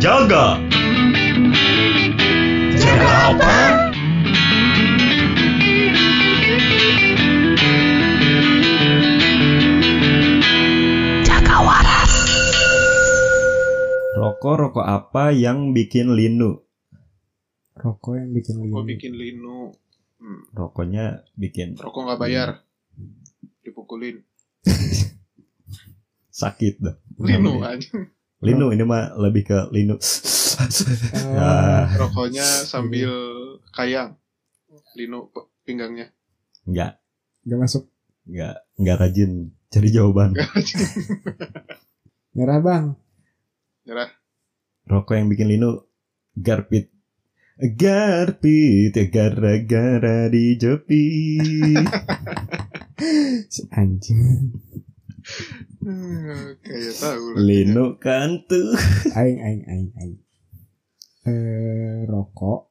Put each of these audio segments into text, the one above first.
Jaga. Jaga apa? Rokok rokok apa yang bikin linu? Rokok yang bikin linu. bikin linu? Hmm. Rokoknya bikin Rokok nggak bayar. Dipukulin. sakit dah. Linu aja. Linu ini mah lebih ke linu. ya, Ah, Rokoknya sambil kayang. Linu pinggangnya. enggak, Gak masuk. enggak, enggak rajin cari jawaban. Nyerah bang. Nyerah. Rokok yang bikin linu garpit. Garpit gara-gara di Jopi. Si anjing. Kayak tahu. lah. linu kan tuh. Aing, aing, aing, aing. Eh, rokok.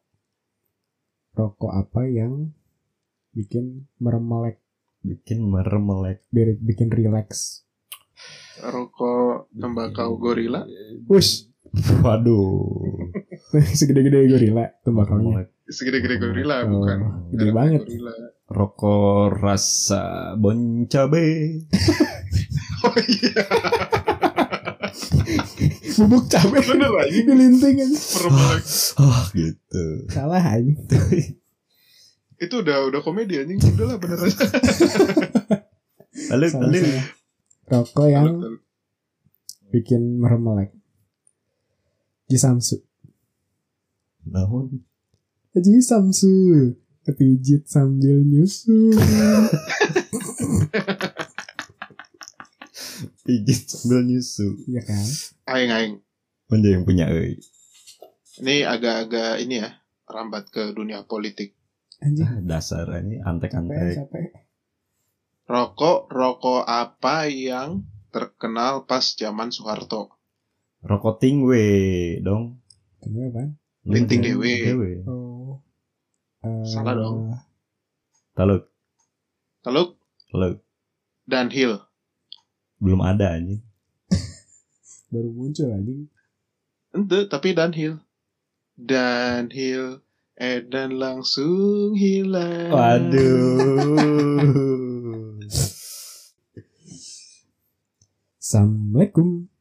Rokok apa yang bikin meremelek, Bikin meremelek. biar bikin relax. Rokok tembakau gorila. Wush, Waduh. segede-gede gorila tembakaunya. Meremelek. Segede-gede gorila Oh, bukan. gede banget. Gorila. Rokok rasa bon cabe. Oh iya. Bubuk cabai Bener aja. dilinting aja. Meremelek. Oh gitu. Salah aja. Itu udah udah komedi anjing. Udah lah bener aja. Lalu lalu salah. Rokok yang bikin meremelek. Jisamsu. naon? Jisamsu. Kepijit sambil nyusu. Pijit sambil nyusu. Iya kan? Aing aing. Mana yang punya euy? Ini agak-agak ini ya. Rambat ke dunia politik. Anjing. Ah, Dasar ini antek-antek. Rokok, rokok apa yang terkenal pas zaman Soeharto? Rokok tingwe dong. Kenapa bang? Linting dewe. Dewe. Oh. Eh, Salah dong. Taluk, Taluk taluk. dan Hill. Belum ada anjing. Baru muncul anjing. Ente, tapi Dunhill. Dunhill, eh dan langsung hilang. Waduh. Assalamualaikum.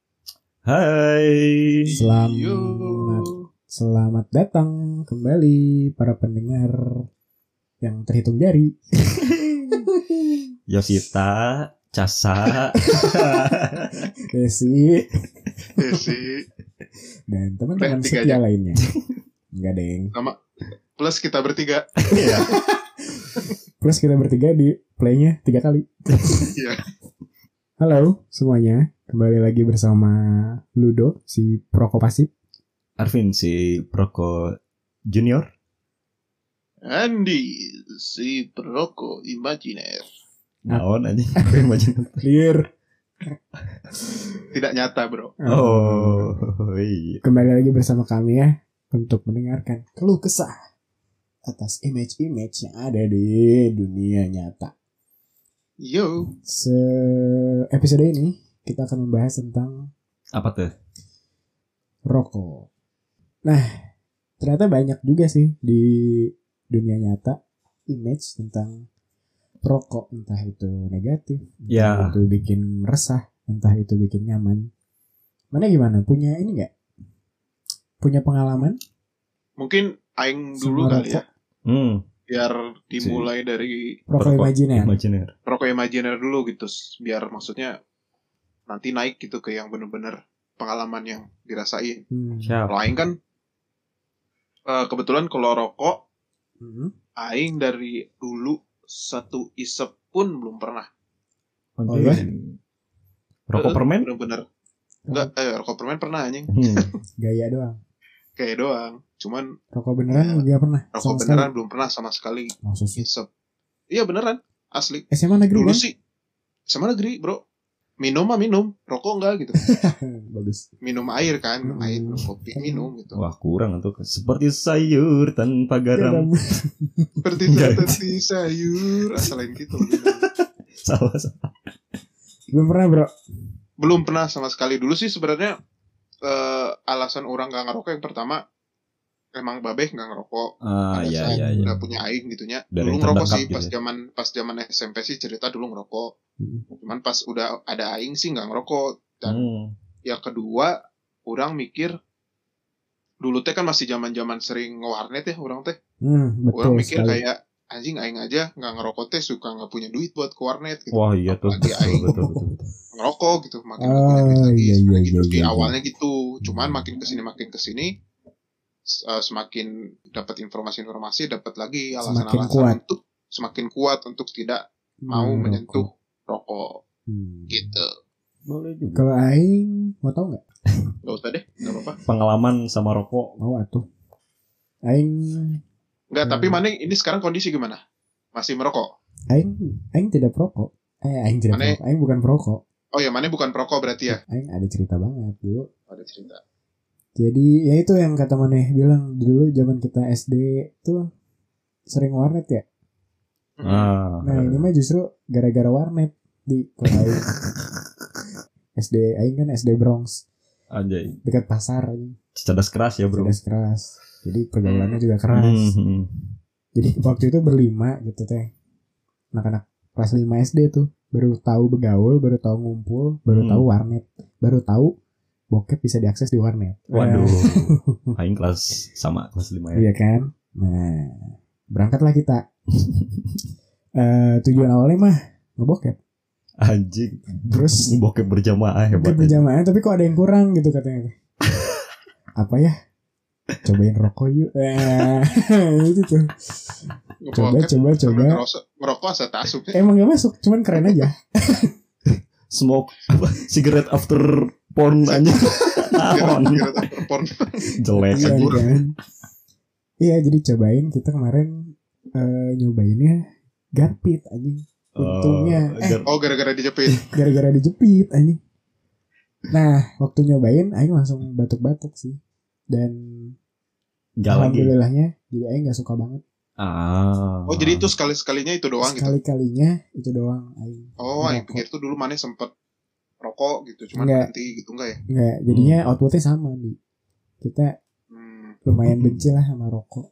Hai. Selamat Yo. Selamat datang kembali para pendengar yang terhitung jari. Yosita, Casa. Desi sih. dan teman-teman setia aja. lainnya. Enggak deng. Plus kita bertiga. Iya. Plus kita bertiga di playnya tiga kali. Iya. Halo semuanya, kembali lagi bersama Ludo si Proko Pasif. Arvin si Proko Junior. Andy, si perokok imajiner. Naon imagine. Clear. Tidak nyata bro. Oh, iya. Kembali lagi bersama kami ya untuk mendengarkan keluh kesah atas image-image yang ada di dunia nyata. Yo. Se episode ini kita akan membahas tentang Apa tuh? rokok. Nah, ternyata banyak juga sih di dunia nyata image tentang rokok, entah itu negatif, entah Ya. itu bikin resah, entah itu bikin nyaman. Mana gimana? Punya ini nggak? Punya pengalaman? Mungkin Aing dulu kali ya. rokok. Hmm, Biar dimulai dari Rokok imajiner. rokok imajiner dulu gitu. Biar maksudnya nanti naik gitu ke yang bener-bener pengalaman yang dirasain. Hmm. Kalau Aing kan eh, kebetulan kalau rokok Hmm. Aing dari dulu satu isep pun belum pernah. Oh, iya? Rokok Eh, permen? Bener-bener. Enggak, eh, rokok permen pernah anjing. Hmm. Gaya doang. Kayak doang. Cuman Rokok beneran nggak pernah. rokok sama beneran sekali. belum pernah sama sekali Maksud sih. isep. Iya beneran, asli. SMA negeri Dulu kan? sih sama negeri, Bro. Minum mah minum, rokok enggak gitu. Bagus. Minum air kan, Hmm. air minum kopi, minum gitu. Wah kurang tuh. Seperti sayur tanpa garam. Seperti seperti sayur, asalain gitu. salah salah. Belum pernah bro. Belum pernah sama sekali. Dulu sih sebenarnya eh, alasan orang gak ngerokok yang pertama emang babeh gak ngerokok. Ah Pada iya saat iya iya. Udah punya aing gitunya. Dari dulu ngerokok sih gitu pas ya. zaman pas zaman SMP sih cerita dulu ngerokok. Hmm. Cuman pas udah ada aing sih nggak ngerokok. Dan Hmm. yang kedua, orang mikir dulu teh kan masih zaman-zaman sering ngewarnet ya orang teh. Hmm, betul Orang mikir sekali. kayak anjing aing aja nggak ngerokok teh suka nggak punya duit buat ke warnet gitu. Wah iya tuh. Betul, aing betul, betul, betul. ngerokok gitu makin nggak punya duit lagi iya, iya, gitu iya, di iya. awalnya gitu cuman makin ke sini makin ke sini eh, semakin dapat informasi-informasi dapat lagi alasan-alasan kuat. untuk semakin kuat untuk tidak mau Hmm, menyentuh rokok Hmm. gitu Boleh juga. Kalau aing mau tau nggak? Gak usah deh nggak apa-apa Pengalaman sama rokok. Mau atuh. Aing nggak Hmm. tapi mana ini sekarang kondisi gimana masih merokok aing aing tidak perokok. Eh aing tidak Mane- perokok. Aing bukan perokok. oh ya mana bukan perokok berarti ya Aing ada cerita banget dulu. ada cerita Jadi ya itu yang kata Maneh bilang dulu zaman kita SD tuh sering warnet ya. Hmm. Ah. Nah ini mah justru gara-gara warnet di Aing. SD Aing kan SD Bronx Anjay. dekat pasar aja. Cerdas keras ya bro. Cerdas keras. Jadi pergaulannya juga keras. Hmm. Jadi waktu itu berlima gitu teh. Anak-anak kelas 5 SD tuh baru tahu begaul, baru tahu ngumpul, baru Hmm. tahu warnet, baru tahu bokep bisa diakses di warnet. Waduh. Eh, Aing kelas sama kelas 5 ya. iya kan? Nah, berangkatlah kita. Eh tujuan awalnya mah ngebokep. Anjing. Terus Bokep berjamaah hebat. bokep berjamaah tapi kok ada yang kurang gitu katanya. Apa ya? Cobain rokok yuk. Eh, itu tuh. Coba, Ngebokep coba, coba. ngerokok asa tasuk ya. Emang gak masuk, cuman keren aja. Smoke apa? Cigarette after porn anjing. Naon? Kira-kira terporn. Jelek Iya anjing. kan. Iya jadi cobain kita kemarin eh, nyobainnya garpit anjing. Untungnya Oh, eh oh gara-gara dijepit gara-gara dijepit anjing. Nah waktu nyobain Aing langsung batuk-batuk sih. Dan Gak lagi. alhamdulillahnya jadi Aing gak suka banget. Ah. oh jadi itu sekali-sekalinya itu doang gitu Sekali-kalinya itu doang Aing. Oh, Ngerokok. pikir tuh dulu mana sempet rokok gitu, cuman Enggak. berhenti gitu enggak ya? Nggak, jadinya outputnya sama nih. Kita Hmm. lumayan benci lah sama rokok.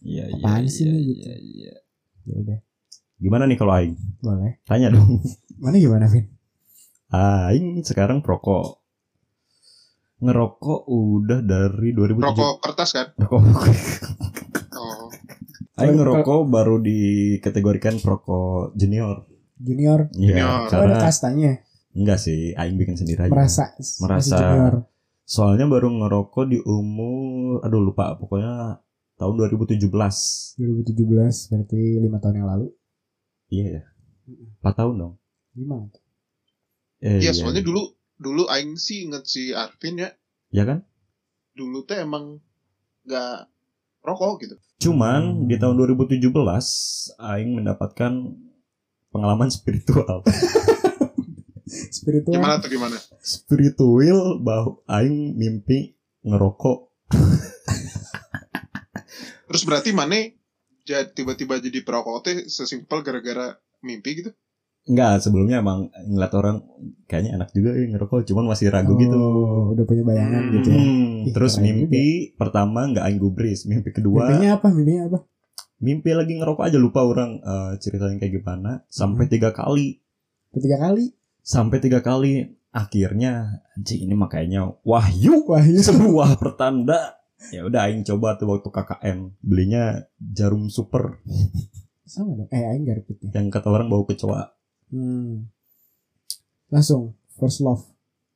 Iya iya. Apaan sih iya, nih, gitu? iya, iya. Ya udah, Gimana nih kalau aing? boleh. Tanya dong. Mana gimana, Vin? Aing sekarang perokok. Ngerokok udah dari 2007. Rokok kertas kan? Rokok. Oh, Aing ngerokok baru dikategorikan perokok junior. Junior. Iya, Junior. Oh, ada karena kastanya. Enggak sih, aing bikin sendiri aja. Merasa. Merasa. Soalnya baru ngerokok di umur aduh lupa pokoknya tahun 2017. 2017 berarti lima tahun yang lalu. Iya ya. 4 tahun dong. Gimana? Eh, iya soalnya dulu dulu aing sih inget si Arvin ya, Ya kan? dulu teh emang nggak rokok gitu. Cuman Hmm. di tahun 2017 aing mendapatkan pengalaman spiritual. Spiritual. Gimana tuh gimana? spiritual bahwa aing mimpi ngerokok. Terus berarti mana tiba-tiba jadi perokok teh sesimpel gara-gara mimpi gitu? Enggak, sebelumnya emang ngeliat orang kayaknya enak juga ya ngerokok, cuman masih ragu Oh, gitu. Udah punya bayangan Hmm. gitu ya. Hmm, Ih, terus mimpi pertama nggak aing gubris, mimpi kedua Mimpinya apa? Mimpinya apa? mimpi lagi ngerokok aja lupa orang eh, ceritanya kayak gimana sampai Hmm. tiga kali Ketiga kali. Sampai tiga kali akhirnya anjing ini makanya wahyu Wah, iya. sebuah pertanda ya udah aing coba tuh waktu KKN belinya jarum super Sama dong. Eh, aing garpit ya. yang kata orang bau kecoa Hmm. Langsung first love.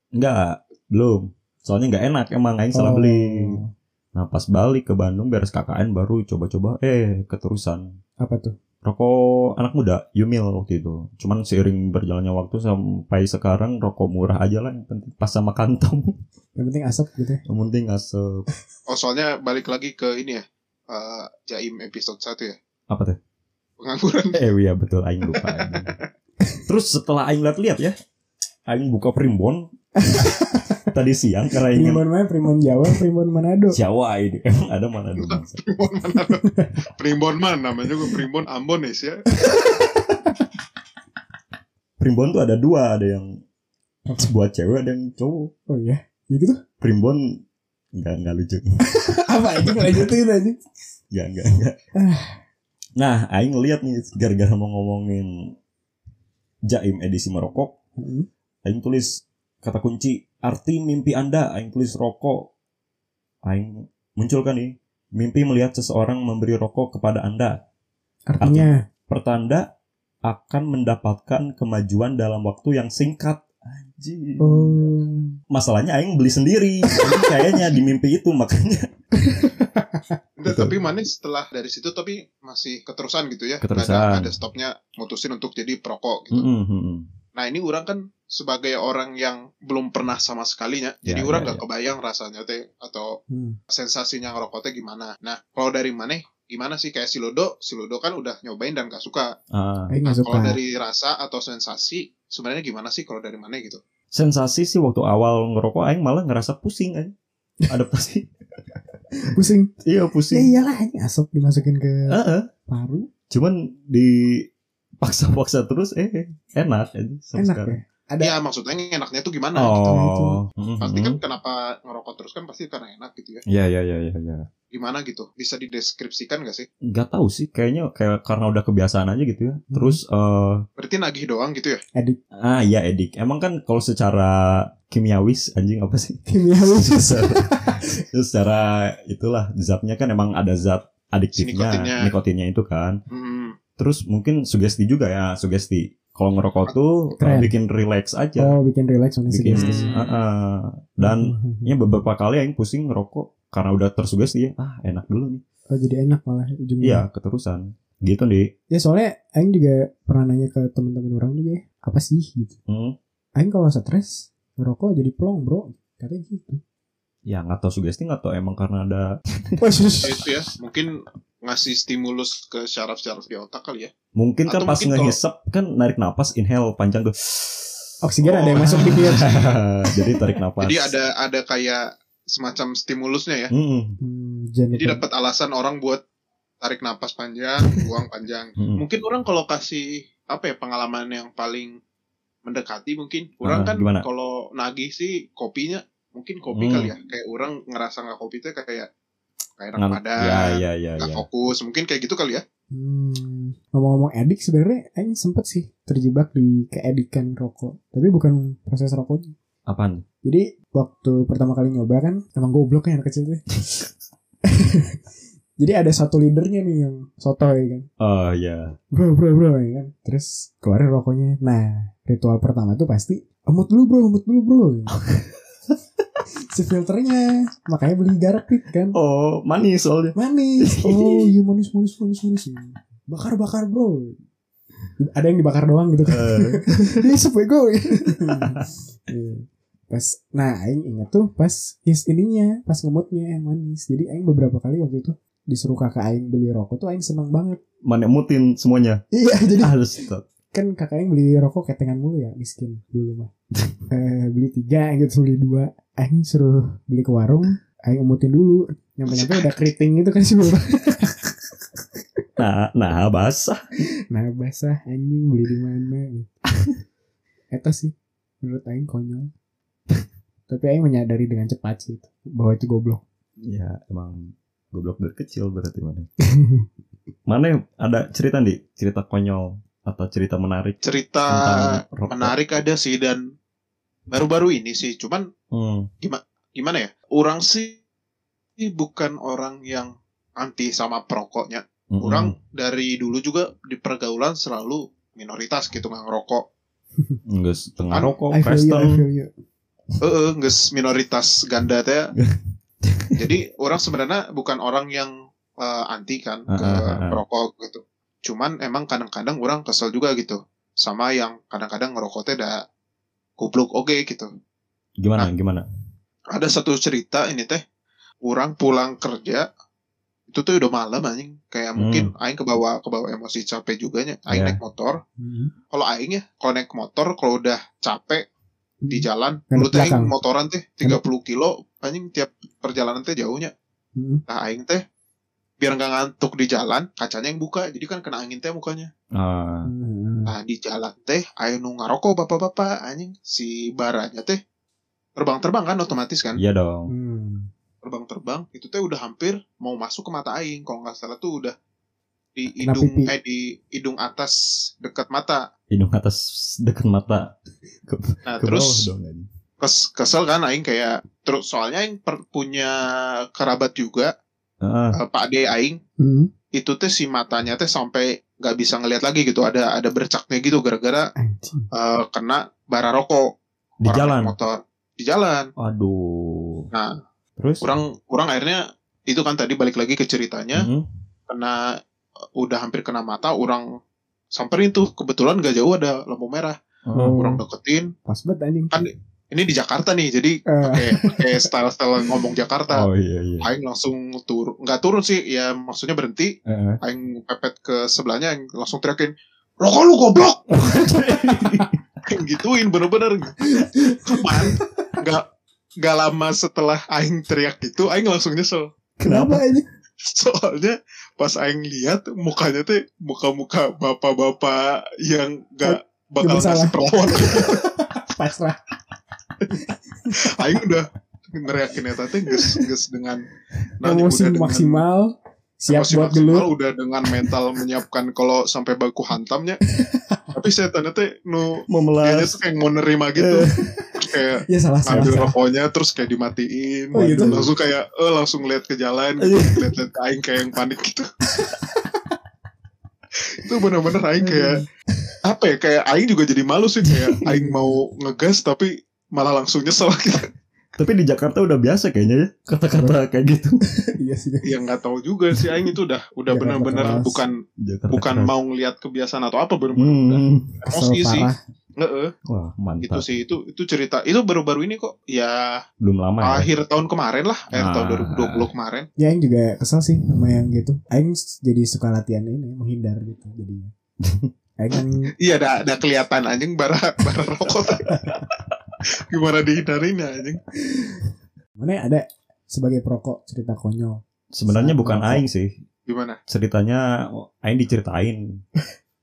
enggak belum soalnya nggak enak emang aing salah Oh. beli nah pas balik ke Bandung beres KKN baru coba-coba eh keterusan Apa tuh? Rokok anak muda Yumil waktu itu cuman seiring berjalannya waktu sampai sekarang rokok murah aja lah yang penting pas sama kantong Yang penting asap gitu ya. yang penting asap Oh soalnya balik lagi ke ini ya, eh, Jaim episode 1 ya, apa tuh pengangguran. eh iya betul aing lupa anjing. terus setelah aing lihat-lihat ya aing buka primbon tadi siang karena ingin Primbon mana? Primbon Jawa, Primbon Manado. Jawa ini emang ada mana dulu bangsa Primbon mana? Primbon mana? Namanya juga Primbon Ambon ya. primbon tuh ada dua ada yang buat cewek ada yang cowok Oh iya. Ya gitu. primbon nggak nggak lucu Apa aja lanjutin aja. nggak nggak nggak nah aing lihat nih gara-gara mau ngomongin jaim edisi merokok Hmm. aing tulis kata kunci arti mimpi anda aing tulis rokok aing muncul kan nih mimpi melihat seseorang memberi rokok kepada anda Artinya pertanda akan mendapatkan kemajuan dalam waktu yang singkat Anjir. oh masalahnya aing beli sendiri kayaknya di mimpi itu makanya Enggak, Betul. tapi mana setelah dari situ tapi masih keterusan gitu ya. Keterusan. Ada, ada stopnya mutusin untuk jadi perokok gitu. Mm-mm, mm-mm. Nah ini orang kan sebagai orang yang belum pernah sama sekalinya, Ya, jadi ya, orang ya. nggak kebayang rasanya teh atau hmm. sensasinya ngerokok teh gimana. Nah kalau dari mana? Gimana sih kayak si Lodo? Si Lodo kan udah nyobain dan gak suka. Aing Nah, suka. kalau dari rasa atau sensasi sebenarnya gimana sih kalau dari mana gitu? sensasi sih waktu awal ngerokok aing malah ngerasa pusing aja adaptasi Pusing. iya Ya pusing iyalah ini asap dimasukin ke Heeh. paru. cuman di paksa-paksa terus eh enak aja sampai Enak sekarang. ya. Ada Ya maksudnya enaknya tuh gimana gitu. oh Mhm. Pasti kan kenapa ngerokok terus kan pasti karena enak gitu ya. Iya iya iya iya iya. Gimana gitu? Bisa dideskripsikan gak sih? Nggak tahu sih kayaknya kayak karena udah kebiasaan aja gitu ya. Terus eh Berarti nagih doang gitu ya? edik ah iya edik. Emang kan kalau secara kimiawis anjing apa sih? kimia secara, secara itulah zatnya kan emang ada zat adiktifnya, nikotinnya. nikotinnya itu kan. Hmm. Terus mungkin sugesti juga ya, sugesti. Kalau ngerokok tuh Keren. eh, bikin relax aja. Oh bikin relax bikin sugesti. Hmm. Heeh. dan Hmm. ya beberapa kali yang pusing ngerokok karena udah tersugesti ya. Ah, enak dulu nih. Oh jadi enak malah ujungnya. Iya, keterusan. Gitu, Di. Ya soalnya Aing juga pernah nanya ke teman-teman orang juga ya, apa sih gitu. Hmm. Aing kalau stres ngerokok jadi plong bro, katanya gitu. Ya, nggak tahu sugesti nggak tahu emang karena ada Wah, itu ya, mungkin ngasih stimulus ke syaraf-syaraf di otak kali ya. mungkin kan Atau pas mungkin kalau- ngehisap kan narik napas inhale panjang tuh. Oksigen ada yang Oh. masuk di bibir. Jadi tarik napas. Jadi ada ada kayak semacam stimulusnya ya. Hmm. Hmm, Jadi dapat alasan orang buat tarik napas panjang, buang panjang. Hmm. Mungkin orang kalau kasih apa ya pengalaman yang paling mendekati mungkin orang Ah, kan kalau nagih sih kopinya mungkin kopi Hmm. kali ya kayak orang ngerasa nggak kopi itu kayak kayak enak Ngan- badan Ya, ya, ya, nggak ya. fokus mungkin kayak gitu kali ya Hmm, ngomong-ngomong edik sebenarnya Aing sempet sih terjebak di keedikan rokok. Tapi bukan proses rokoknya. Apaan? Jadi waktu pertama kali nyoba kan emang goblok kan anak kecil tuh. Jadi ada satu leadernya nih yang sotoy kan. Oh, ya. Bro bro bro ya kan. Terus keluarin rokoknya. Nah ritual pertama tuh pasti emut dulu bro, emut dulu bro. si filternya makanya beli garpit kan. Oh, manis soalnya. Manis. Oh iya manis manis manis manis. Bakar bakar bro. Ada yang dibakar doang gitu kan. Eh, Ini supaya gue. Iya. pas nah aing ingat tuh pas his ininya pas ngemutnya yang manis jadi aing beberapa kali waktu itu disuruh kakak aing beli rokok tuh aing seneng banget mana mutin semuanya. iya jadi Harus kan kakak aing beli rokok ketengan mulu ya miskin dulu mah eh, beli tiga gitu beli dua. Aing suruh beli ke warung aing emutin dulu. Nyampe nyampe udah keriting gitu kan sih Nah, nah basah. nah basah anjing beli di mana Eta sih menurut aing konyol. Tapi aing menyadari dengan cepat sih itu, bahwa itu goblok. Ya, emang goblok dari kecil berarti mana. mana ada cerita di cerita konyol atau cerita menarik? Cerita menarik ada sih dan baru-baru ini sih cuman Hmm. gimana ya orang sih bukan orang yang anti sama perokoknya Mm-mm. orang dari dulu juga di pergaulan selalu minoritas gitu nggak ngerokok Nggak setengah Kan- rokok, Kristen. eh nggak minoritas ganda teh jadi orang sebenarnya bukan orang yang eh, anti kan ke Ah, ah, ah. perokok gitu cuman emang kadang-kadang orang kesel juga gitu sama yang kadang-kadang ngerokok teh dah goblok oke gitu Gimana, Nah. gimana? ada satu cerita ini teh orang pulang kerja itu tuh udah malam anjing kayak mungkin aing kebawa kebawa emosi capek juga nya aing Hmm. Iya. naik motor Hmm. kalau aing ya kalau naik motor kalau udah capek di jalan Ngadep dulu teh motoran teh 30 kilo anjing tiap perjalanan teh jauhnya Hmm. nah aing teh biar nggak ngantuk di jalan kacanya yang buka jadi kan kena angin teh mukanya Ah, Hmm. nah di jalan teh aing nu ngarokok bapak-bapak anjing si baranya teh terbang-terbang kan otomatis kan Iya dong. Hmm. terbang-terbang itu teh udah hampir mau masuk ke mata aing kalau nggak salah tuh udah di hidung eh di hidung atas dekat mata Hidung atas dekat mata. Ke, nah ke terus bawah dong. kes- kesel kan aing kayak terus soalnya aing per- punya kerabat juga Ah, eh, Pak D aing Hmm. itu teh si matanya teh sampai nggak bisa ngelihat lagi gitu ada ada bercaknya gitu gara-gara eh, kena bara rokok di orang jalan. motor di jalan Aduh. nah Terus? kurang kurang akhirnya itu kan tadi balik lagi ke ceritanya Mhm. kena udah hampir kena mata orang samperin tuh kebetulan gak jauh ada lampu merah Oh. orang deketin Pas banget anjing. kan ini di Jakarta nih jadi Eh. pakai pakai style style ngomong Jakarta Oh iya iya. Aing langsung turun nggak turun sih ya maksudnya berhenti Heeh. Aing pepet ke sebelahnya Aing langsung teriakin rokok lu goblok Aing gituin bener-bener cuman nggak nggak lama setelah Aing teriak gitu Aing langsung nyesel Kenapa anjing? soalnya pas Aing lihat mukanya tuh muka-muka bapak-bapak yang gak bakal ngasih perlawanan Pasrah. Aing udah ngeriakin eta teh geus geus dengan nani, Emosi udah dengan- maksimal. Siap emosi buat maksimal, gelut. udah dengan mental menyiapkan kalau sampai baku hantamnya tapi saya tanya teh nu melas. tuh kayak mau nerima gitu kayak Ya salah salah. rokoknya terus kayak dimatiin Oh, gitu? langsung kayak eh langsung lihat ke jalan gitu, lihat-lihat ke aing kayak yang panik gitu itu bener-bener aing kayak apa ya kayak aing juga jadi malu sih kayak aing mau ngegas tapi malah langsung nyesel gitu Tapi di Jakarta udah biasa kayaknya ya kata-kata kayak gitu. Iya sih. ya nggak tahu juga sih aing itu udah udah keras. bukan Jakarta bukan keras. mau ngelihat kebiasaan atau apa bener-bener udah Hmm. Emosi sih. Heeh, Wah mantap. gitu sih itu itu cerita itu baru-baru ini kok ya Belum lama ya. akhir tahun kemarin lah akhir Ah. tahun 2020 kemarin Ya Aing juga kesel sih sama yang gitu. Aing jadi suka latihan ini menghindar gitu jadinya. Aing kan Iya, ada ada kelihatan anjing bara bara rokok. Gimana dihindarin ya anjing? mana ada sebagai perokok cerita konyol. Sebenarnya bukan merokok. aing sih. Gimana? Ceritanya aing diceritain.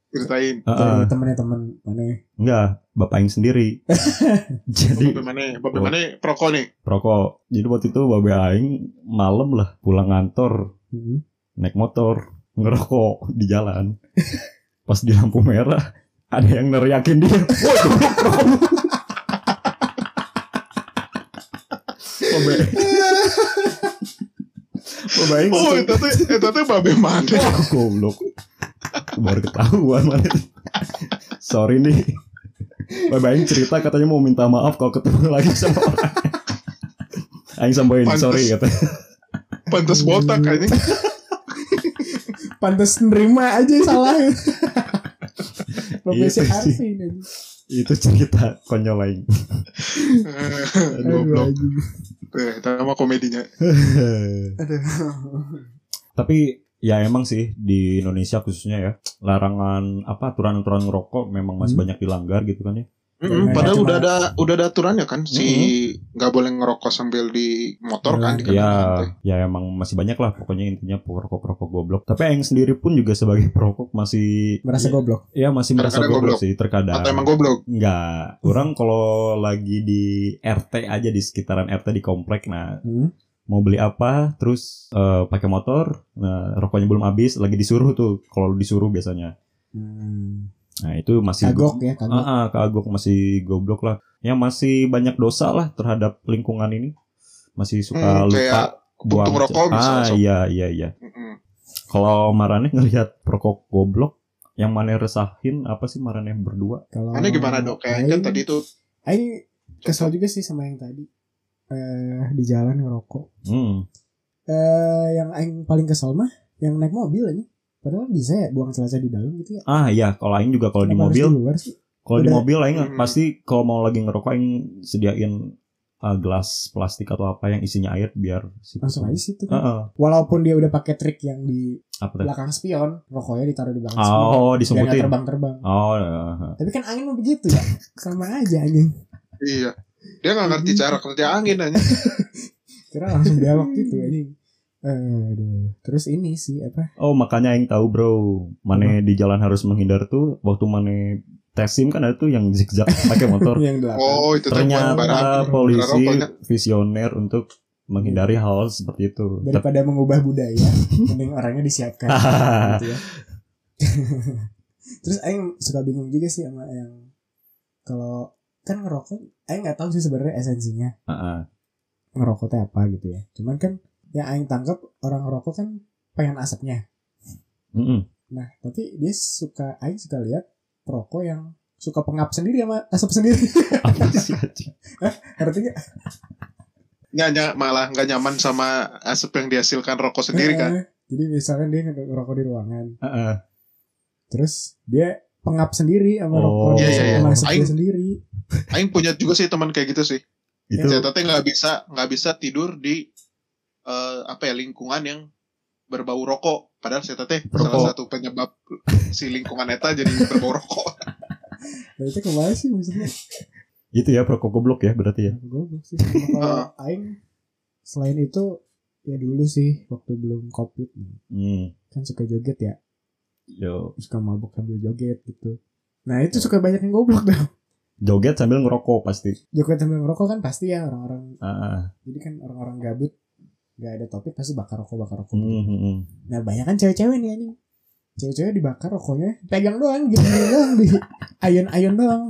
Ceritain. Dari temennya temen mana? Enggak, bapak aing sendiri. Jadi Bagaimana? Bagaimana perokok nih? rokok. Jadi waktu itu babe aing malam lah pulang kantor Hmm. naik motor ngerokok di jalan. Pas di lampu merah ada yang neriakin dia. Woi, Babe. Babe aing Oh, itu tuh itu tuh babe mana? Wah, goblok. Baru ketahuan mana. Sorry nih. Babe aing cerita katanya mau minta maaf kalau ketemu lagi sama orang. Aing sampein sorry kata. Pantes botak anjing. Pantes nerima aja salah. Si Itu sih. Itu cerita konyol aing. Aduh, Goblok. Itu mah komedinya. Aduh. Tapi ya emang sih di Indonesia khususnya ya larangan apa aturan-aturan ngerokok memang masih Hmm. banyak dilanggar gitu kan ya. Kayak padahal udah ada udah ada aturannya kan si nggak boleh ngerokok sambil di motor kan di Iya. Ya, kanan teh. ya emang masih banyak lah pokoknya intinya perokok-perokok goblok. Tapi Aing sendiri pun juga sebagai perokok masih Merasa ya, goblok. ya masih merasa Terkadang goblok, goblok. sih terkadang. Atau emang goblok? Enggak. Orang kalau lagi di RT aja di sekitaran RT di komplek nah Hmm. mau beli apa terus eh, pakai motor nah rokoknya belum habis lagi disuruh tuh kalau disuruh biasanya Hmm. Nah itu masih Kagok ya, kagok. Ah, ah, kagok masih goblok lah ya masih banyak dosa lah terhadap lingkungan ini masih suka Hmm, lupa buang- rokok bisa ah iya iya iya Mm-mm. kalau Marane ngelihat perokok goblok yang mana resahin apa sih Marane berdua Kalau Aneh gimana dok? Kayak kan tadi tuh Aing kesel juga sih sama yang tadi. Eh di jalan ngerokok. hmm. Eh yang aing paling kesel mah yang naik mobil aja. Padahal bisa ya buang celana di dalam gitu ya. ah iya kalau Aing juga kalau di mobil? Kalau di mobil aing Hmm. pasti kalau mau lagi ngerokok aing sediain uh, gelas plastik atau apa yang isinya air biar si Langsung aja situ kan. Heeh. Walaupun dia udah pakai trik yang di apa belakang spion, rokoknya ditaruh di belakang spion. Oh, nggak disembutin. terbang-terbang. Oh, heeh. Tapi kan angin mah begitu ya. Sama aja anjing. iya dia nggak ngerti cara kerja angin aja. Kira langsung belok gitu anjing. Aduh. Terus ini sih apa? oh makanya aing tahu bro, mana di jalan harus menghindar tuh waktu mana tes SIM kan ada tuh yang zigzag pakai motor. yang delapan. Oh, itu Ternyata barang- polisi barang rokoknya. visioner untuk menghindari hal seperti itu. Daripada mengubah budaya, mending orangnya disiapkan. gitu ya. Terus Aing suka bingung juga sih sama yang kalau kan ngerokok, Aing nggak tahu sih sebenarnya esensinya Heeh. ngerokok teh apa gitu ya. Cuman kan yang Aing tangkap orang ngerokok kan pengen asapnya. Mm-mm. Nah, tapi dia suka Aing suka lihat perokok yang suka pengap sendiri sama asap sendiri. Apa sih? Ngerti nggak? Malah nggak nyaman sama asap yang dihasilkan rokok sendiri kan. Jadi misalkan dia ngerokok di ruangan, Heeh. terus dia pengap sendiri sama Oh. rokok Iya, iya, iya. sama Aing- sendiri. Aing punya juga sih teman kayak gitu sih. Itu Saya nggak bisa nggak bisa tidur di eh, apa ya lingkungan yang berbau rokok. Padahal saya tete salah satu penyebab si lingkungan eta jadi berbau rokok. Nah, itu ke mana sih maksudnya? itu ya perokok goblok ya berarti ya. Goblok sih. Kalau Aing selain itu ya dulu sih waktu belum covid nih, Hmm. kan suka joget ya, Yo, suka mabuk sambil joget gitu. Nah itu suka banyak yang goblok dah. joget sambil ngerokok pasti. Joget sambil ngerokok kan pasti ya orang-orang. Ah. Jadi kan orang-orang gabut nggak ada topik pasti bakar rokok bakar rokok. Hmm, hmm, hmm. Nah banyak kan cewek-cewek nih anjing. Cewek-cewek dibakar rokoknya, pegang doang gitu doang di ayun-ayun doang.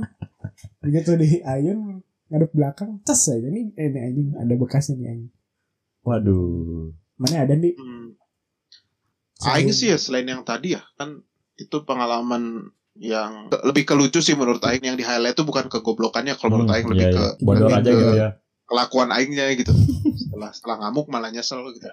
Begitu di ayun ngadep belakang, cas aja nih eh, ini anjing ada bekasnya nih anjing. Waduh. Mana ada nih? Hmm. Aing sih ya selain yang tadi ya kan itu pengalaman yang ke- lebih ke lucu sih menurut Aing yang di highlight itu bukan kegoblokannya kalau menurut Hmm, Aing lebih iya, ke iya. bodor lebih aja ke gitu ya. Kelakuan Aingnya gitu setelah setelah ngamuk malah nyesel gitu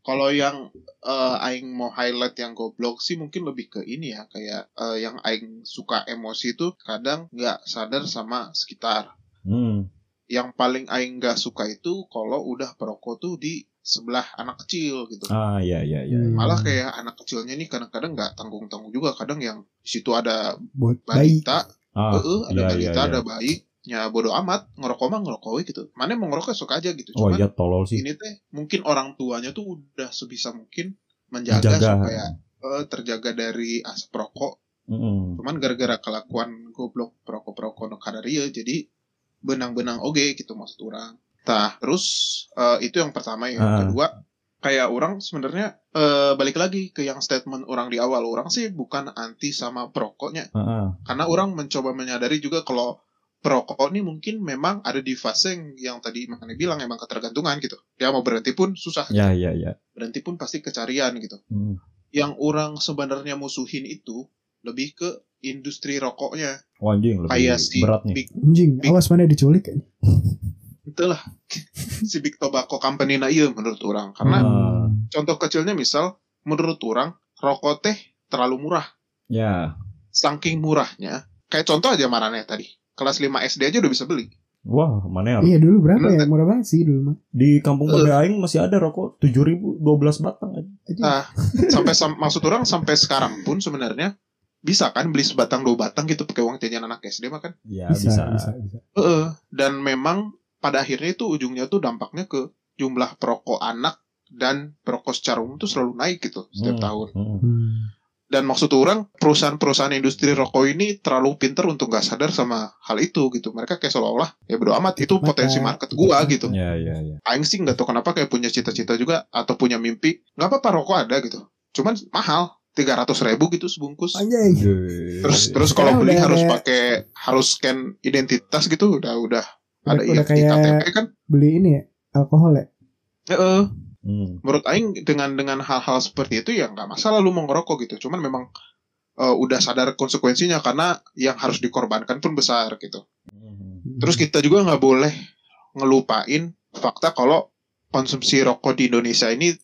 kalau yang eh, Aing mau highlight yang goblok sih mungkin lebih ke ini ya kayak eh, yang Aing suka emosi itu kadang nggak sadar sama sekitar Hmm. yang paling Aing nggak suka itu kalau udah perokok tuh di sebelah anak kecil gitu Ah iya iya iya. Hmm. malah kayak anak kecilnya nih kadang-kadang nggak tanggung-tanggung juga kadang yang di situ ada balita Ah, Heeh, ada iya, balita iya, iya. ada bayi ya bodo amat ngerokok mah ngerokok gitu mana mau ngerokok suka aja gitu Oh cuman iya tolol sih. ini teh mungkin orang tuanya tuh udah sebisa mungkin menjaga Menjaga. supaya eh, terjaga dari asap rokok Mm-mm. cuman gara-gara kelakuan goblok perokok-perokok nu kadaria jadi benang-benang oge gitu maksud orang tah terus eh, itu yang pertama yang Ah. kedua kayak orang sebenarnya eh, balik lagi ke yang statement orang di awal orang sih bukan anti sama perokoknya ah. karena orang mencoba menyadari juga kalau perokok ini mungkin memang ada di fase yang, yang tadi makanya bilang emang ketergantungan gitu dia mau berhenti pun susah Ya ya ya. berhenti pun pasti kecarian gitu Hmm. yang orang sebenarnya musuhin itu lebih ke industri rokoknya Oh, anjing lebih kayak si berat nih. big Anjing, Big- awas mana diculik kan? itulah si big tobacco company na iya menurut orang karena Ah. contoh kecilnya misal menurut orang rokok teh terlalu murah Ya. saking murahnya kayak contoh aja marane tadi kelas 5 SD aja udah bisa beli Wah, mana ya? Iya dulu berapa Bener, ya? Murah banget sih dulu mah. Di kampung. Babe Aing masih ada rokok 7000 12 batang aja. Nah, sampai sam- maksud orang sampai sekarang pun sebenarnya bisa kan beli sebatang dua batang gitu pakai uang jajan anak SD mah kan Ya bisa, bisa. bisa, bisa. Heeh. dan memang pada akhirnya itu ujungnya tuh dampaknya ke jumlah perokok anak dan perokok secara umum tuh selalu naik gitu setiap Hmm. tahun Hmm. Dan maksud orang perusahaan-perusahaan industri rokok ini terlalu pinter untuk nggak sadar sama hal itu gitu mereka kayak seolah-olah ya bodo amat itu Mata. potensi market gua gitu Ya ya ya. Aing sih nggak tahu kenapa kayak punya cita-cita juga atau punya mimpi nggak apa-apa rokok ada gitu cuman mahal tiga ratus ribu gitu sebungkus Anjing. terus terus kalau beli udah harus ada- pakai harus scan identitas gitu udah udah ada Udah, udah i- kayak IKTP kan beli ini ya, alkohol ya. Heeh. Hmm. menurut Aing dengan dengan hal-hal seperti itu ya nggak masalah lu mau ngerokok gitu cuman memang eh, udah sadar konsekuensinya karena yang harus dikorbankan pun besar gitu Hmm. terus kita juga nggak boleh ngelupain fakta kalau konsumsi rokok di Indonesia ini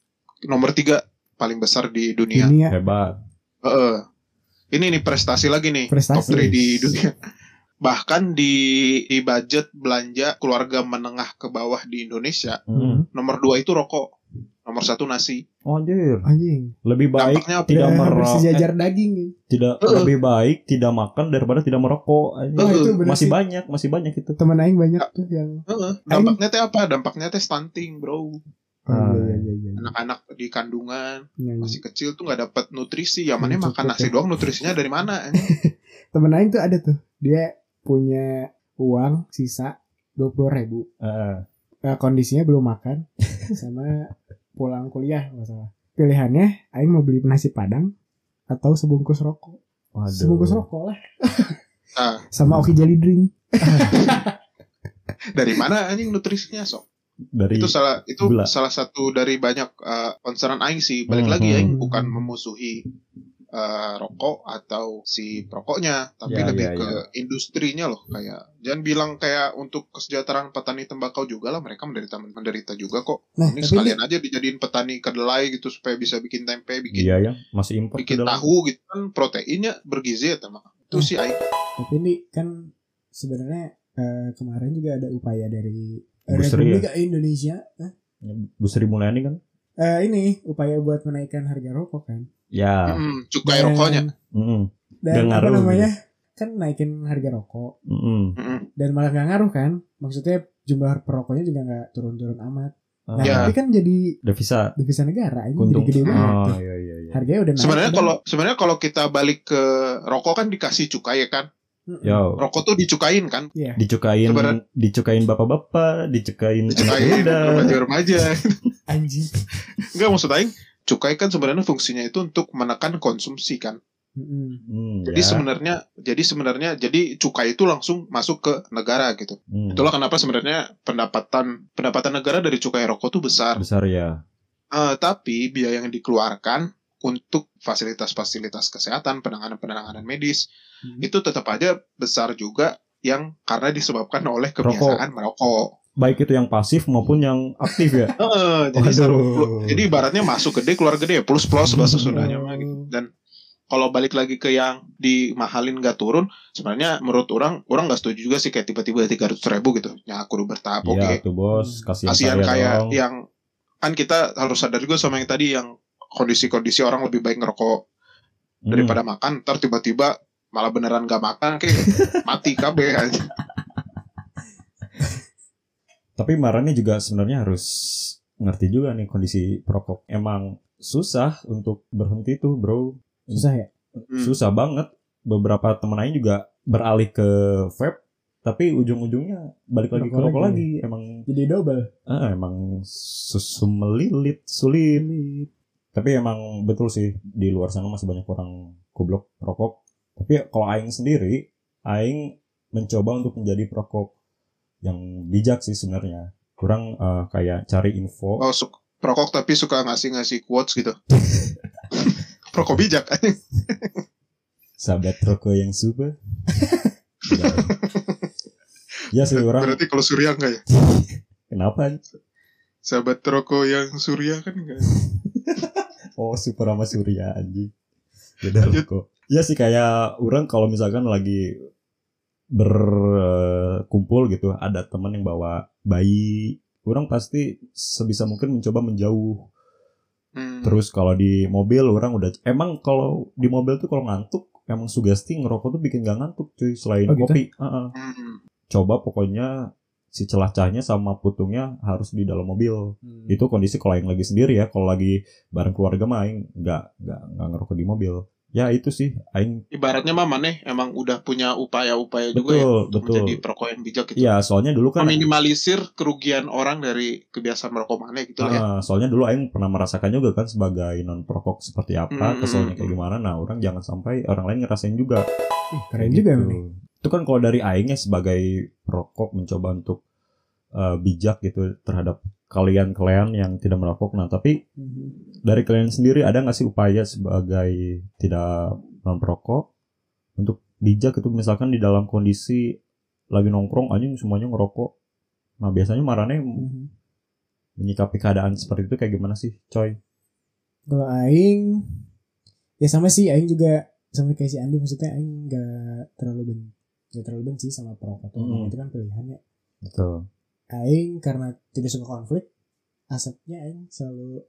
nomor tiga paling besar di dunia Ini ya Hebat. Heeh. Ini nih prestasi lagi nih. Prestasi. Top 3 di dunia. Bahkan di, di budget belanja keluarga menengah ke bawah di Indonesia, Hmm. nomor 2 itu rokok. Nomor satu nasi. Oh, anjir. anjing. Lebih baik Dampaknya apa? tidak hampir merokok. sejajar daging nih. tidak Heeh. lebih baik tidak makan daripada tidak merokok. anjing. Heeh. itu bener masih sih. banyak, masih banyak itu. Temen aing banyak tuh yang Heeh. Dampaknya teh apa? Dampaknya teh stunting, bro. Oh, Ah. iya, iya, iya, iya. Anak-anak di kandungan masih kecil tuh nggak dapat nutrisi. Ya mana makan nasi ya. doang nutrisinya dari mana? Temen aing tuh ada tuh dia punya uang sisa dua puluh ribu Heeh. Eh, kondisinya belum makan sama pulang kuliah masalah pilihannya Aing mau beli nasi padang atau sebungkus rokok Waduh. sebungkus rokok lah Ah. sama Oki Jelly Drink Dari mana anjing nutrisinya sok? Dari Itu salah itu gula. salah satu dari banyak uh, concern aing sih. Balik Hmm, lagi hmm. aing bukan memusuhi uh, rokok atau si perokoknya, tapi Ya, lebih ya, ke industrinya loh kayak jangan bilang kayak untuk kesejahteraan petani tembakau juga lah mereka menderita menderita juga kok. nah Ini sekalian aja dijadiin petani kedelai gitu supaya bisa bikin tempe, bikin Iya ya, masih impor bikin ke dalam. tahu gitu kan proteinnya bergizi ya teman. Itu Hmm. sih aing. tapi ini kan sebenarnya eh, kemarin juga ada upaya dari eh, Busri ya? Republik Indonesia eh, Bu Sri Mulyani kan? eh, ini upaya buat menaikkan harga rokok kan Ya. Hmm, cukai rokoknya. Mm-mm. dan Nggak apa ngaruh namanya kan naikin harga rokok Mm-mm. Mm-mm. dan malah nggak ngaruh kan maksudnya jumlah perokoknya juga nggak turun-turun amat nah Ya. tapi kan jadi Devisa devisa negara ini jadi untung. gede banget Oh iya iya iya. harganya udah naik Sebenarnya kalau sebenarnya kalau kita balik ke rokok kan dikasih cukai ya kan. Yo, Rokok tuh dicukain kan. Iya. dicukain Sebenarnya- dicukain bapak-bapak, dicukain anak Dicukain muda. remaja-remaja. anjing Enggak maksud aing, cukai kan sebenarnya fungsinya itu untuk menekan konsumsi kan. Hmm, Jadi ya. sebenarnya jadi sebenarnya jadi cukai itu langsung masuk ke negara gitu. Hmm, Itulah kenapa sebenarnya pendapatan pendapatan negara dari cukai rokok tuh besar. besar ya. Eh, tapi biaya yang dikeluarkan untuk fasilitas-fasilitas kesehatan, penanganan-penanganan medis Hmm. itu tetap aja besar juga yang karena disebabkan oleh kebiasaan merokok. Baik itu yang pasif maupun yang aktif ya. Heeh, jadi seru- jadi ibaratnya masuk gede keluar gede plus plus bahasa Sundanya mah gitu. Dan kalau balik lagi ke yang dimahalin gak turun, sebenarnya menurut orang orang nggak setuju juga sih kayak tiba-tiba tiga ratus ribu gitu. Ya aku udah bertahap oke. Iya tuh bos, kasihan, Kasihan kayak dong. yang kan kita harus sadar juga sama yang tadi yang kondisi-kondisi orang lebih baik ngerokok Hmm. daripada makan. Ntar tiba-tiba malah beneran gak makan kayak mati kabeh aja. Tapi marahnya juga sebenarnya harus ngerti juga nih kondisi perokok. Emang susah untuk berhenti tuh bro. susah ya Hmm. Susah banget. Beberapa temen aing juga beralih ke vape. Tapi ujung-ujungnya balik lagi ke Rokok rokok lagi. lagi. Emang jadi double ah, emang susu melilit, sulit. Tapi emang betul sih di luar sana masih banyak orang goblok perokok. Tapi kalau aing sendiri, aing mencoba untuk menjadi perokok yang bijak sih sebenarnya. Kurang eh, kayak cari info. Oh, su- perokok tapi suka ngasih-ngasih quotes gitu. Perokok bijak. Sahabat rokok yang super. ya. ya sih orang Berarti kalau Surya enggak ya? kenapa? Sahabat rokok yang Surya kan enggak. Oh super sama Surya anjing. Beda rokok. Ya sih kayak orang kalau misalkan lagi berkumpul gitu ada teman yang bawa bayi orang pasti sebisa mungkin mencoba menjauh Hmm. terus kalau di mobil orang udah emang kalau di mobil tuh kalau ngantuk emang sugesti ngerokok tuh bikin gak ngantuk cuy selain Oh, gitu? kopi Heeh. Hmm. coba pokoknya si celah-celahnya sama putungnya harus di dalam mobil Hmm. itu kondisi kalau yang lagi sendiri ya kalau lagi bareng keluarga mah aing nggak nggak nggak ngerokok di mobil ya itu sih aing Ibaratnya mah maneh emang udah punya upaya-upaya juga betul ya untuk betul menjadi perokok yang bijak gitu. Iya soalnya dulu kan Meminimalisir kerugian orang dari kebiasaan merokok maneh gitu lah ya. ah, soalnya dulu aing pernah merasakan juga kan sebagai non perokok seperti apa Hmm, keselnya kayak gimana nah orang jangan sampai orang lain ngerasain juga Ih, keren Kayak juga gitu. nih itu kan kalau dari aingnya sebagai perokok mencoba untuk eh, bijak gitu terhadap kalian-kalian yang tidak merokok nah tapi Mhm. dari kalian sendiri ada nggak sih upaya sebagai tidak non perokok untuk bijak itu misalkan di dalam kondisi lagi nongkrong anjing semuanya ngerokok nah biasanya marane Mhm. menyikapi keadaan seperti itu kayak gimana sih coy Kalau aing ya sama sih aing juga sama kayak si Andi maksudnya aing nggak terlalu ben nggak terlalu benci sama perokok tuh Hmm. itu kan pilihannya. betul Aing karena tidak suka konflik asapnya aing selalu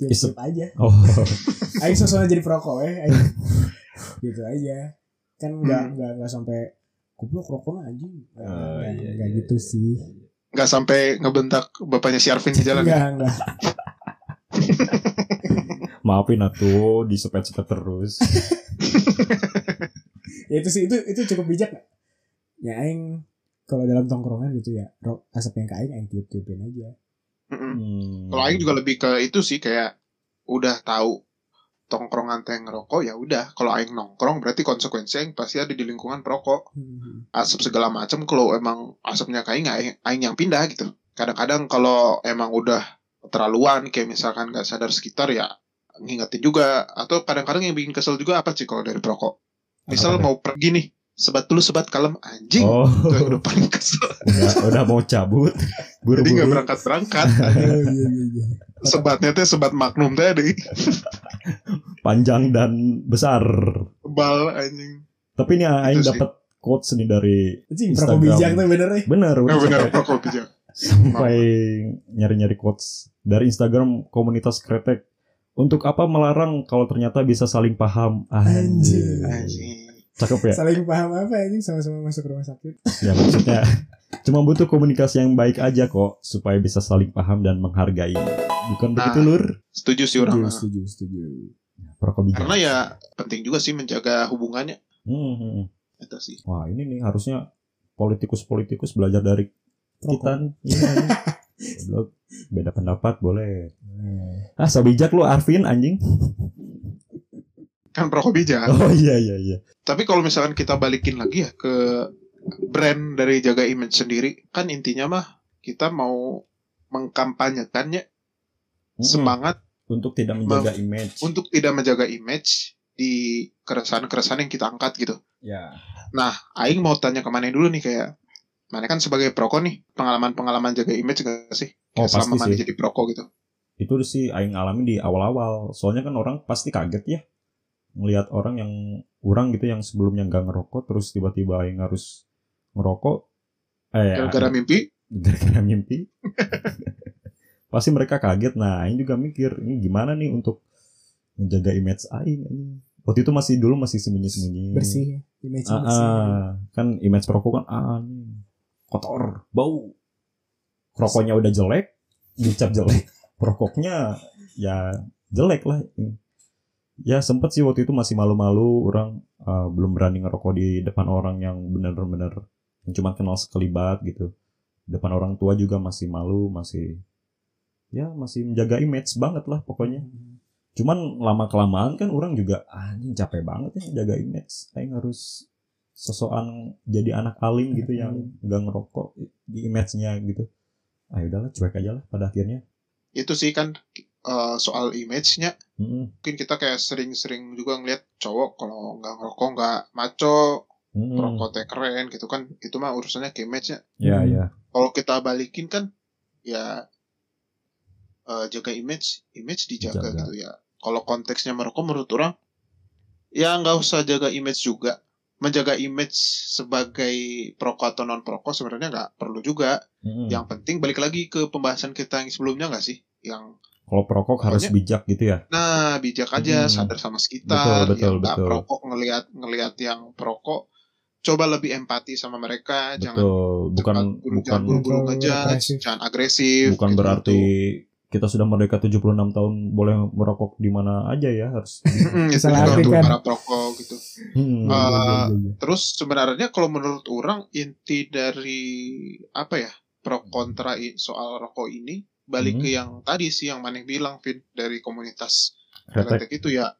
Isep. tiup aja. oh Aing sosok jadi perokok ya. Aing gitu aja. Kan nggak Hmm. nggak nggak sampai goblok rokok anjing. Nggak Oh, nggak- iya, nggak iya, gitu iya. sih. Nggak sampai ngebentak bapaknya si Arvin di jalan. ya. Enggak enggak. maafin atuh disepet-sepet terus Ya itu sih itu itu cukup bijak nggak? ya aing kalau dalam tongkrongan gitu ya asap yang ke aing aing tiup tiupin aja. Hmm. Kalau Aing juga lebih ke itu sih kayak udah tahu tongkrongan teh ngerokok ya udah. Kalau Aing nongkrong berarti konsekuensi Aing pasti ada di lingkungan perokok. Hmm. Asap segala macam kalau emang asapnya kayak Aing, Aing yang pindah gitu. Kadang-kadang kalau emang udah terlaluan kayak misalkan nggak sadar sekitar ya ngingetin juga atau kadang-kadang yang bikin kesel juga apa sih kalau dari perokok misal Apa? mau pergi nih sebat dulu sebat kalem anjing Oh, yang udah paling kesel udah, udah mau cabut. jadi nggak berangkat berangkat iya iya iya sebatnya teh sebat magnum tadi Panjang dan besar. bal anjing Tapi ini Aing sih. dapat quotes nih dari Anjing, Instagram. perokok bijak tuh bener bener, Nah, udah benar sampai, perokok bijak sampai nyari-nyari quotes dari Instagram komunitas kretek. Untuk apa melarang kalau ternyata bisa saling paham? Anjing. anjing Cakep ya? saling paham apa anjing sama-sama masuk rumah sakit Ya maksudnya cuma butuh komunikasi yang baik aja kok supaya bisa saling paham dan menghargai. Bukan Nah, begitu lur? setuju sih orang setuju setuju setuju Perokok bijak. karena ya penting juga sih menjaga hubungannya Hmm, hmm, hmm. itu sih Wah ini nih harusnya politikus-politikus belajar dari kita. Iya. Goblok. Beda pendapat boleh. Ah, so bijak lu Arvin anjing. Kan perokok bijak Oh iya iya iya. Tapi kalau misalkan kita balikin lagi ya ke brand dari jaga image sendiri, kan intinya mah kita mau mengkampanyekannya Mm-mm. semangat untuk tidak menjaga image. untuk tidak menjaga image di keresahan-keresahan yang kita angkat gitu. ya. Nah, Aing mau tanya ke mana dulu nih kayak Mana kan sebagai perokok nih, pengalaman-pengalaman jaga image gak sih? Oh selama mana sih. jadi perokok gitu. Itu sih aing alami di awal-awal. Soalnya kan orang pasti kaget ya ngelihat orang yang orang gitu yang sebelumnya nggak ngerokok terus tiba-tiba aing harus ngerokok eh Gara-gara mimpi, gara-gara mimpi. Pasti mereka kaget. Nah aing juga mikir ini gimana nih untuk menjaga image aing anjing. waktu itu masih dulu masih sembunyi-sembunyi. Bersih image Ah, bersih. ah. kan image perokok kan ah, kotor bau. Rokoknya udah jelek dicap jelek. Perokoknya ya jelek lah ya sempet sih waktu itu masih malu-malu orang ah, belum berani ngerokok di depan orang yang bener-bener yang cuma kenal sekelibat gitu. Depan orang tua juga masih malu masih ya masih menjaga image banget lah pokoknya. Cuman lama kelamaan kan orang juga "Ah, anjing capek banget ya jaga image aing harus sosokan jadi anak alim gitu yang nggak ngerokok di image-nya gitu. Ah udahlah cuek aja lah pada akhirnya. Itu sih kan eh, soal image-nya. Mm-mm. Mungkin kita kayak sering-sering juga ngeliat cowok kalau nggak ngerokok nggak maco, Mm-mm. perokok teh keren gitu kan. Itu mah urusannya ke image-nya. ya Hmm. ya Kalau kita balikin kan, ya eh, jaga image, image dijaga Dijaga. gitu ya. Kalau konteksnya merokok menurut orang, ya nggak usah jaga image juga. Menjaga image sebagai perokok atau non perokok sebenarnya nggak perlu juga. Mm-mm. Yang penting balik lagi ke pembahasan kita yang sebelumnya nggak sih? Yang kalau perokok harus Pokoknya- bijak gitu ya nah bijak aja, Hmm. sadar sama sekitar, Betul, betul, yang betul. perokok ngelihat ngelihat yang perokok, coba lebih empati sama mereka, jangan betul bukan cepat buru- bukan jangan buru-buru agresif. jangan agresif. bukan gitu. berarti kita sudah merdeka 76 tahun boleh merokok di mana aja ya harus itu Salah juga arti untuk kan. para perokok gitu. Hmm. Ah, Iya, iya, iya. Terus sebenarnya kalau menurut orang inti dari apa ya pro kontra soal rokok ini balik Hmm. ke yang tadi sih yang Maneh bilang Vin dari komunitas kretek itu ya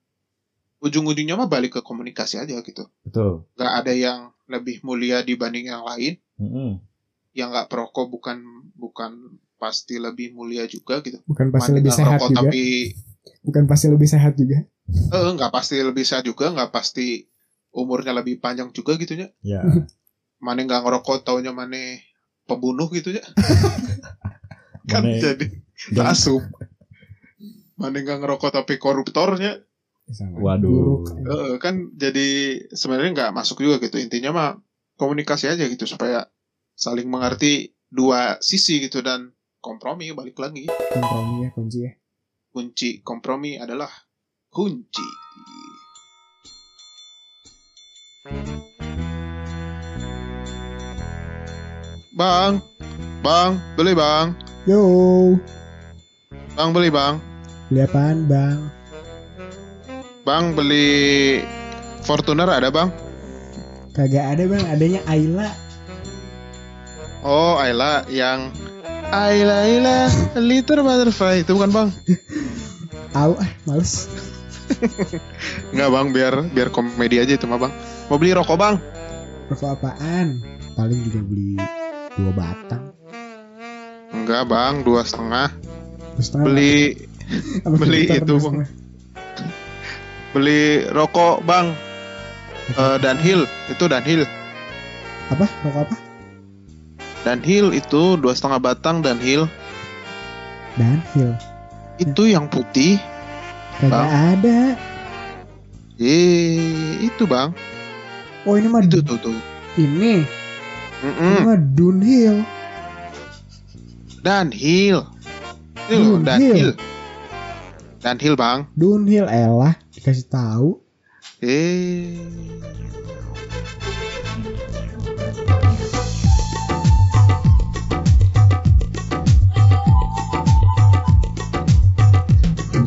ujung-ujungnya mah balik ke komunikasi aja gitu. betul Gak ada yang lebih mulia dibanding yang lain. Mm-mm. Yang nggak perokok bukan bukan pasti lebih mulia juga gitu. bukan pasti Maneh lebih sehat ngerokok juga tapi bukan pasti lebih sehat juga eh nggak pasti lebih sehat juga nggak pasti umurnya lebih panjang juga gitu ya. ya Maneh nggak ngerokok taunya Maneh pembunuh gitu ya. kan Maneh- jadi dan- asup. Mana nggak ngerokok tapi koruptornya, Sama Waduh. kan jadi sebenarnya nggak masuk juga gitu. Intinya mah komunikasi aja gitu supaya saling mengerti dua sisi gitu dan kompromi balik lagi. kompromi ya kunci ya Kunci kompromi adalah kunci. Bang, bang, beli bang, yo bang beli bang, beli apaan bang bang beli Fortuner ada bang? kagak ada bang adanya Ayla Oh, Ayla yang Ayla Ayla Little Butterfly itu bukan bang? Tahu ah, males. Enggak bang, biar biar komedi aja itu mah bang. Mau beli rokok bang? Rokok apaan? Paling juga beli dua batang. Enggak bang, dua setengah. Beli beli itu, Bang. beli rokok bang. Eh Dunhill itu Dunhill. Apa? Rokok apa? Dunhill itu dua setengah batang Dunhill. Dunhill. Itu yang putih. Kagak Bang. ada. Eh, itu bang. Oh ini mah Itu tuh tuh. ini. Mm-mm. Ini mah Dunhill. Dunhill. Ini loh, Dunhill. Dunhill. Bang. Dunhill elah dikasih tahu. Eh.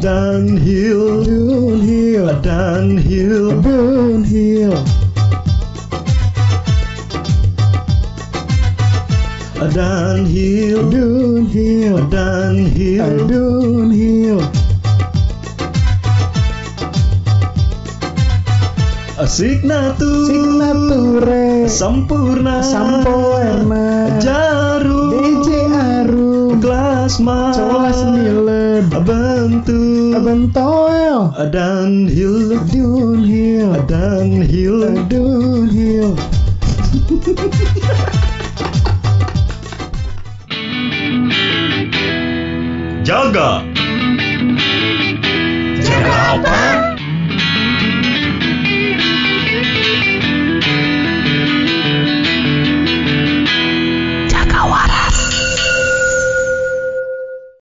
Dunhill, Dunhill. Dunhill, Dunhill. Dunhill, Dunhill. Dunhill, Dunhill. Signature, Signature. Sempurna, Sampoerna. Jarum, DJ Arum. Colas Milen. Bentoel. Dunhill. Dunhill, Dunhill. Jaga.